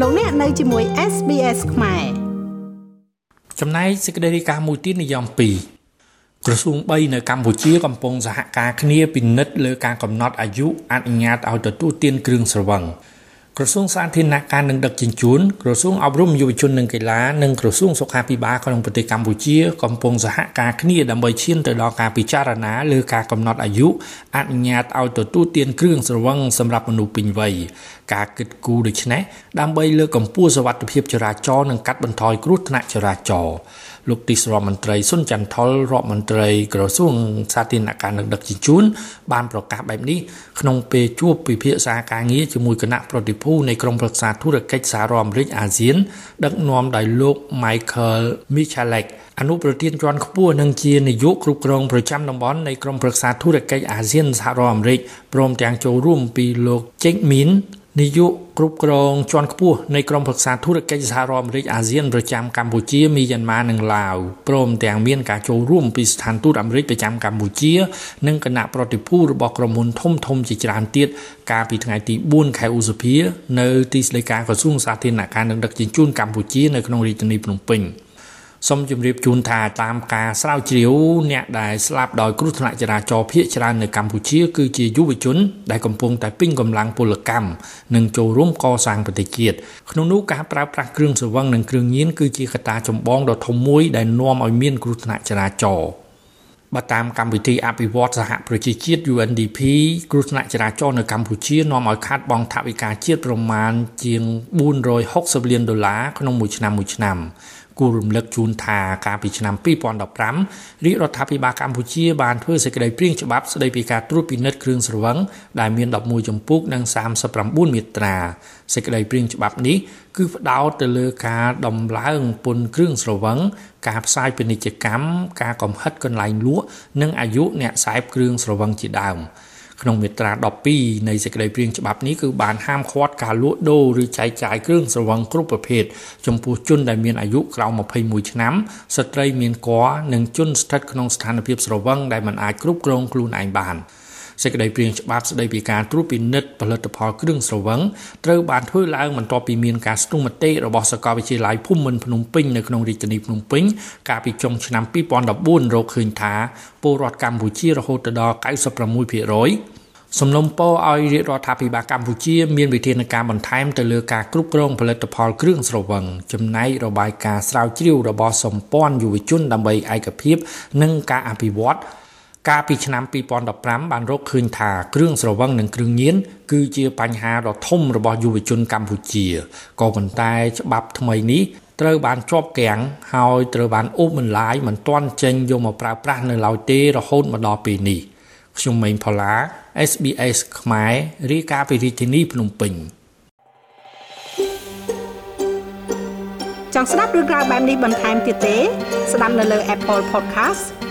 លោកអ្នកនៅជាមួយ SBS ខ្មែរចំណែកសេចក្តីរាយការណ៍មួយទៀតនិយម2ក្រសួង3នៅកម្ពុជាកំពុងសហការគ្នាពិនិត្យលើការកំណត់អាយុអនុញ្ញាតឲ្យទទួលទានគ្រឿងស្រវឹង ក្រសួងសាធារណការនិងដឹកជញ្ជូនក្រសួងអប់រំយុវជននិងកីឡានិងក្រសួងសុខាភិបាលក្នុងប្រទេសកម្ពុជាកំពុងសហការគ្នាដើម្បីឈានទៅដល់ការពិចារណាលើការកំណត់អាយុអនុញ្ញាតឲ្យទទួលទានគ្រឿងស្រវឹងសម្រាប់មនុស្សពេញវ័យការគិតគូរដូចនេះដើម្បីលើកកម្ពស់សវត្ថិភាពចរាចរណ៍និងកាត់បន្ថយគ្រោះថ្នាក់ចរាចរណ៍លោកទីសរដ្ឋមន្ត្រីសុនចន្ទថុលរដ្ឋមន្ត្រីក្រសួងសាធារណការនិងដឹកជញ្ជូនបានប្រកាសបែបនេះក្នុងពេលជួបពិភាក្សាការងារជាមួយគណៈប្រតិភូនៃក្រុមប្រឹក្សាធុរកិច្ចសហរដ្ឋអាមេរិកអាស៊ាន ដឹកនាំដោយលោក Michael Michalek អនុប្រធានជាន់ខ្ពស់និងជានាយកគ្រប់គ្រងប្រចាំតំបន់នៃក្រុមប្រឹក្សាធុរកិច្ចអាស៊ានសហរដ្ឋអាមេរិកព្រមទាំងចូលរួមពីលោក Jake Min នាយកគ្រប់គ្រងជាន់ខ្ពស់នៃក្រុមប្រឹក្សាធុរកិច្ចសហរដ្ឋអាមេរិកអាស៊ានប្រចាំកម្ពុជាមីយ៉ាន់ម៉ានិងឡាវព្រមទាំងមានការចូលរួមពីស្ថានទូតអាមេរិកប្រចាំកម្ពុជា និងគណៈប្រតិភូរបស់ក្រុមហ៊ុនធំធំជាច្រើនទៀតកាលពីថ្ងៃទី4ខែឧសភា នៅទីស្តីការក្រសួងសាធារណការនិងដឹកជញ្ជូនកម្ពុជានៅក្នុងរាជធានីភ្នំពេញ។ សូមជម្រាបជូនថាតាមការស្រាវជ្រាវអ្នកដែលស្លាប់ដោយគ្រោះថ្នាក់ចរាចរណ៍ភ ieck ច្រើននៅកម្ពុជា គឺជាយុវជន ដែលកំពុងតែពេញកម្លាំងពលកម្មនិងចូលរួមកសាងប្រទេសជាតិក្នុងនោះការប្រើប្រាស់គ្រឿងស្រវឹងនិងគ្រឿងញៀនគឺជាកត្តាចម្បងដ៏ធំមួយដែលនាំឲ្យមានគ្រោះថ្នាក់ចរាចរណ៍បើតាមកម្មវិធីអភិវឌ្ឍសហប្រជាជាតិ UNDP គ្រោះថ្នាក់ចរាចរណ៍នៅកម្ពុជានាំឲ្យខាតបង់ថវិកាជាតិប្រមាណជាង460លានដុល្លារក្នុងមួយឆ្នាំមួយឆ្នាំ គួររំលឹកជូនថាកាលពីឆ្នាំ2015រាជរដ្ឋាភិបាលកម្ពុជាបានធ្វើសេចក្តីព្រាងច្បាប់ស្តីពីការត្រួតពិនិត្យគ្រឿងស្រវឹងដែលមាន11ជំពូកនិង39មាត្រាសេចក្តីព្រាងច្បាប់នេះគឺផ្ដោតទៅលើការដំឡើងពន្ធគ្រឿងស្រវឹងការផ្សាយពាណិជ្ជកម្មការកំហិតកន្លែងលក់និងអាយុអ្នកខ្សែគ្រឿងស្រវឹងជាដើម ក្នុងមាត្រា12នៃសេចក្តីព្រាងច្បាប់នេះគឺបានហាមឃាត់ការលក់ដូរឬចែកចាយគ្រឿងស្រវឹងគ្រប់ប្រភេទចំពោះជនដែលមានអាយុក្រោម21ឆ្នាំស្ត្រីមានគភ៌និងជនស្ថិតក្នុងស្ថានភាពស្រវឹងដែលមិនអាចគ្រប់គ្រងខ្លួនឯងបាន សេចក្តីព្រាងច្បាប់ស្តីពីការត្រួតពិនិត្យផលិតផលគ្រឿងស្រវឹងត្រូវបានធ្វើឡើងបន្ទាប់ពីមានការស្ទង់មតិរបស់សាកលវិទ្យាល័យភូមិន្ទភ្នំពេញនៅក្នុងរាជធានីភ្នំពេញកាលពីចុងឆ្នាំ2014រកឃើញថាពលរដ្ឋកម្ពុជារហូតដល់96%សំណុំពរឲ្យរាជរដ្ឋាភិបាលកម្ពុជាមានវិធានការបន្ថែមទៅលើការគ្រប់គ្រងផលិតផលគ្រឿងស្រវឹងចំណែករបាយការណ៍ស្រាវជ្រាវរបស់សម្ព័ន្ធយុវជនដើម្បីឯកភាព និងការអភិវឌ្ឍ កាលពីឆ្នាំ2015បានរកឃើញថាគ្រឿងស្រវឹងនិងគ្រឿងញៀនគឺជាបញ្ហាដ៏ធំរបស់យុវជនកម្ពុជាក៏ប៉ុន្តែច្បាប់ថ្មីនេះត្រូវបានជាប់គាំងហើយត្រូវបានអូសបន្លាយមិនទាន់ចេញយកមកប្រើប្រាស់នៅឡើយទេរហូតមកដល់ពេលនេះខ្ញុំម៉េងផល្លា SBS ខ្មែររាយការណ៍ពីរាជធានីភ្នំពេញចង់ស្ដាប់រឿងរ៉ាវបែបនេះបន្ថែមទៀតទេ ស្ដាប់នៅលើ Apple Podcast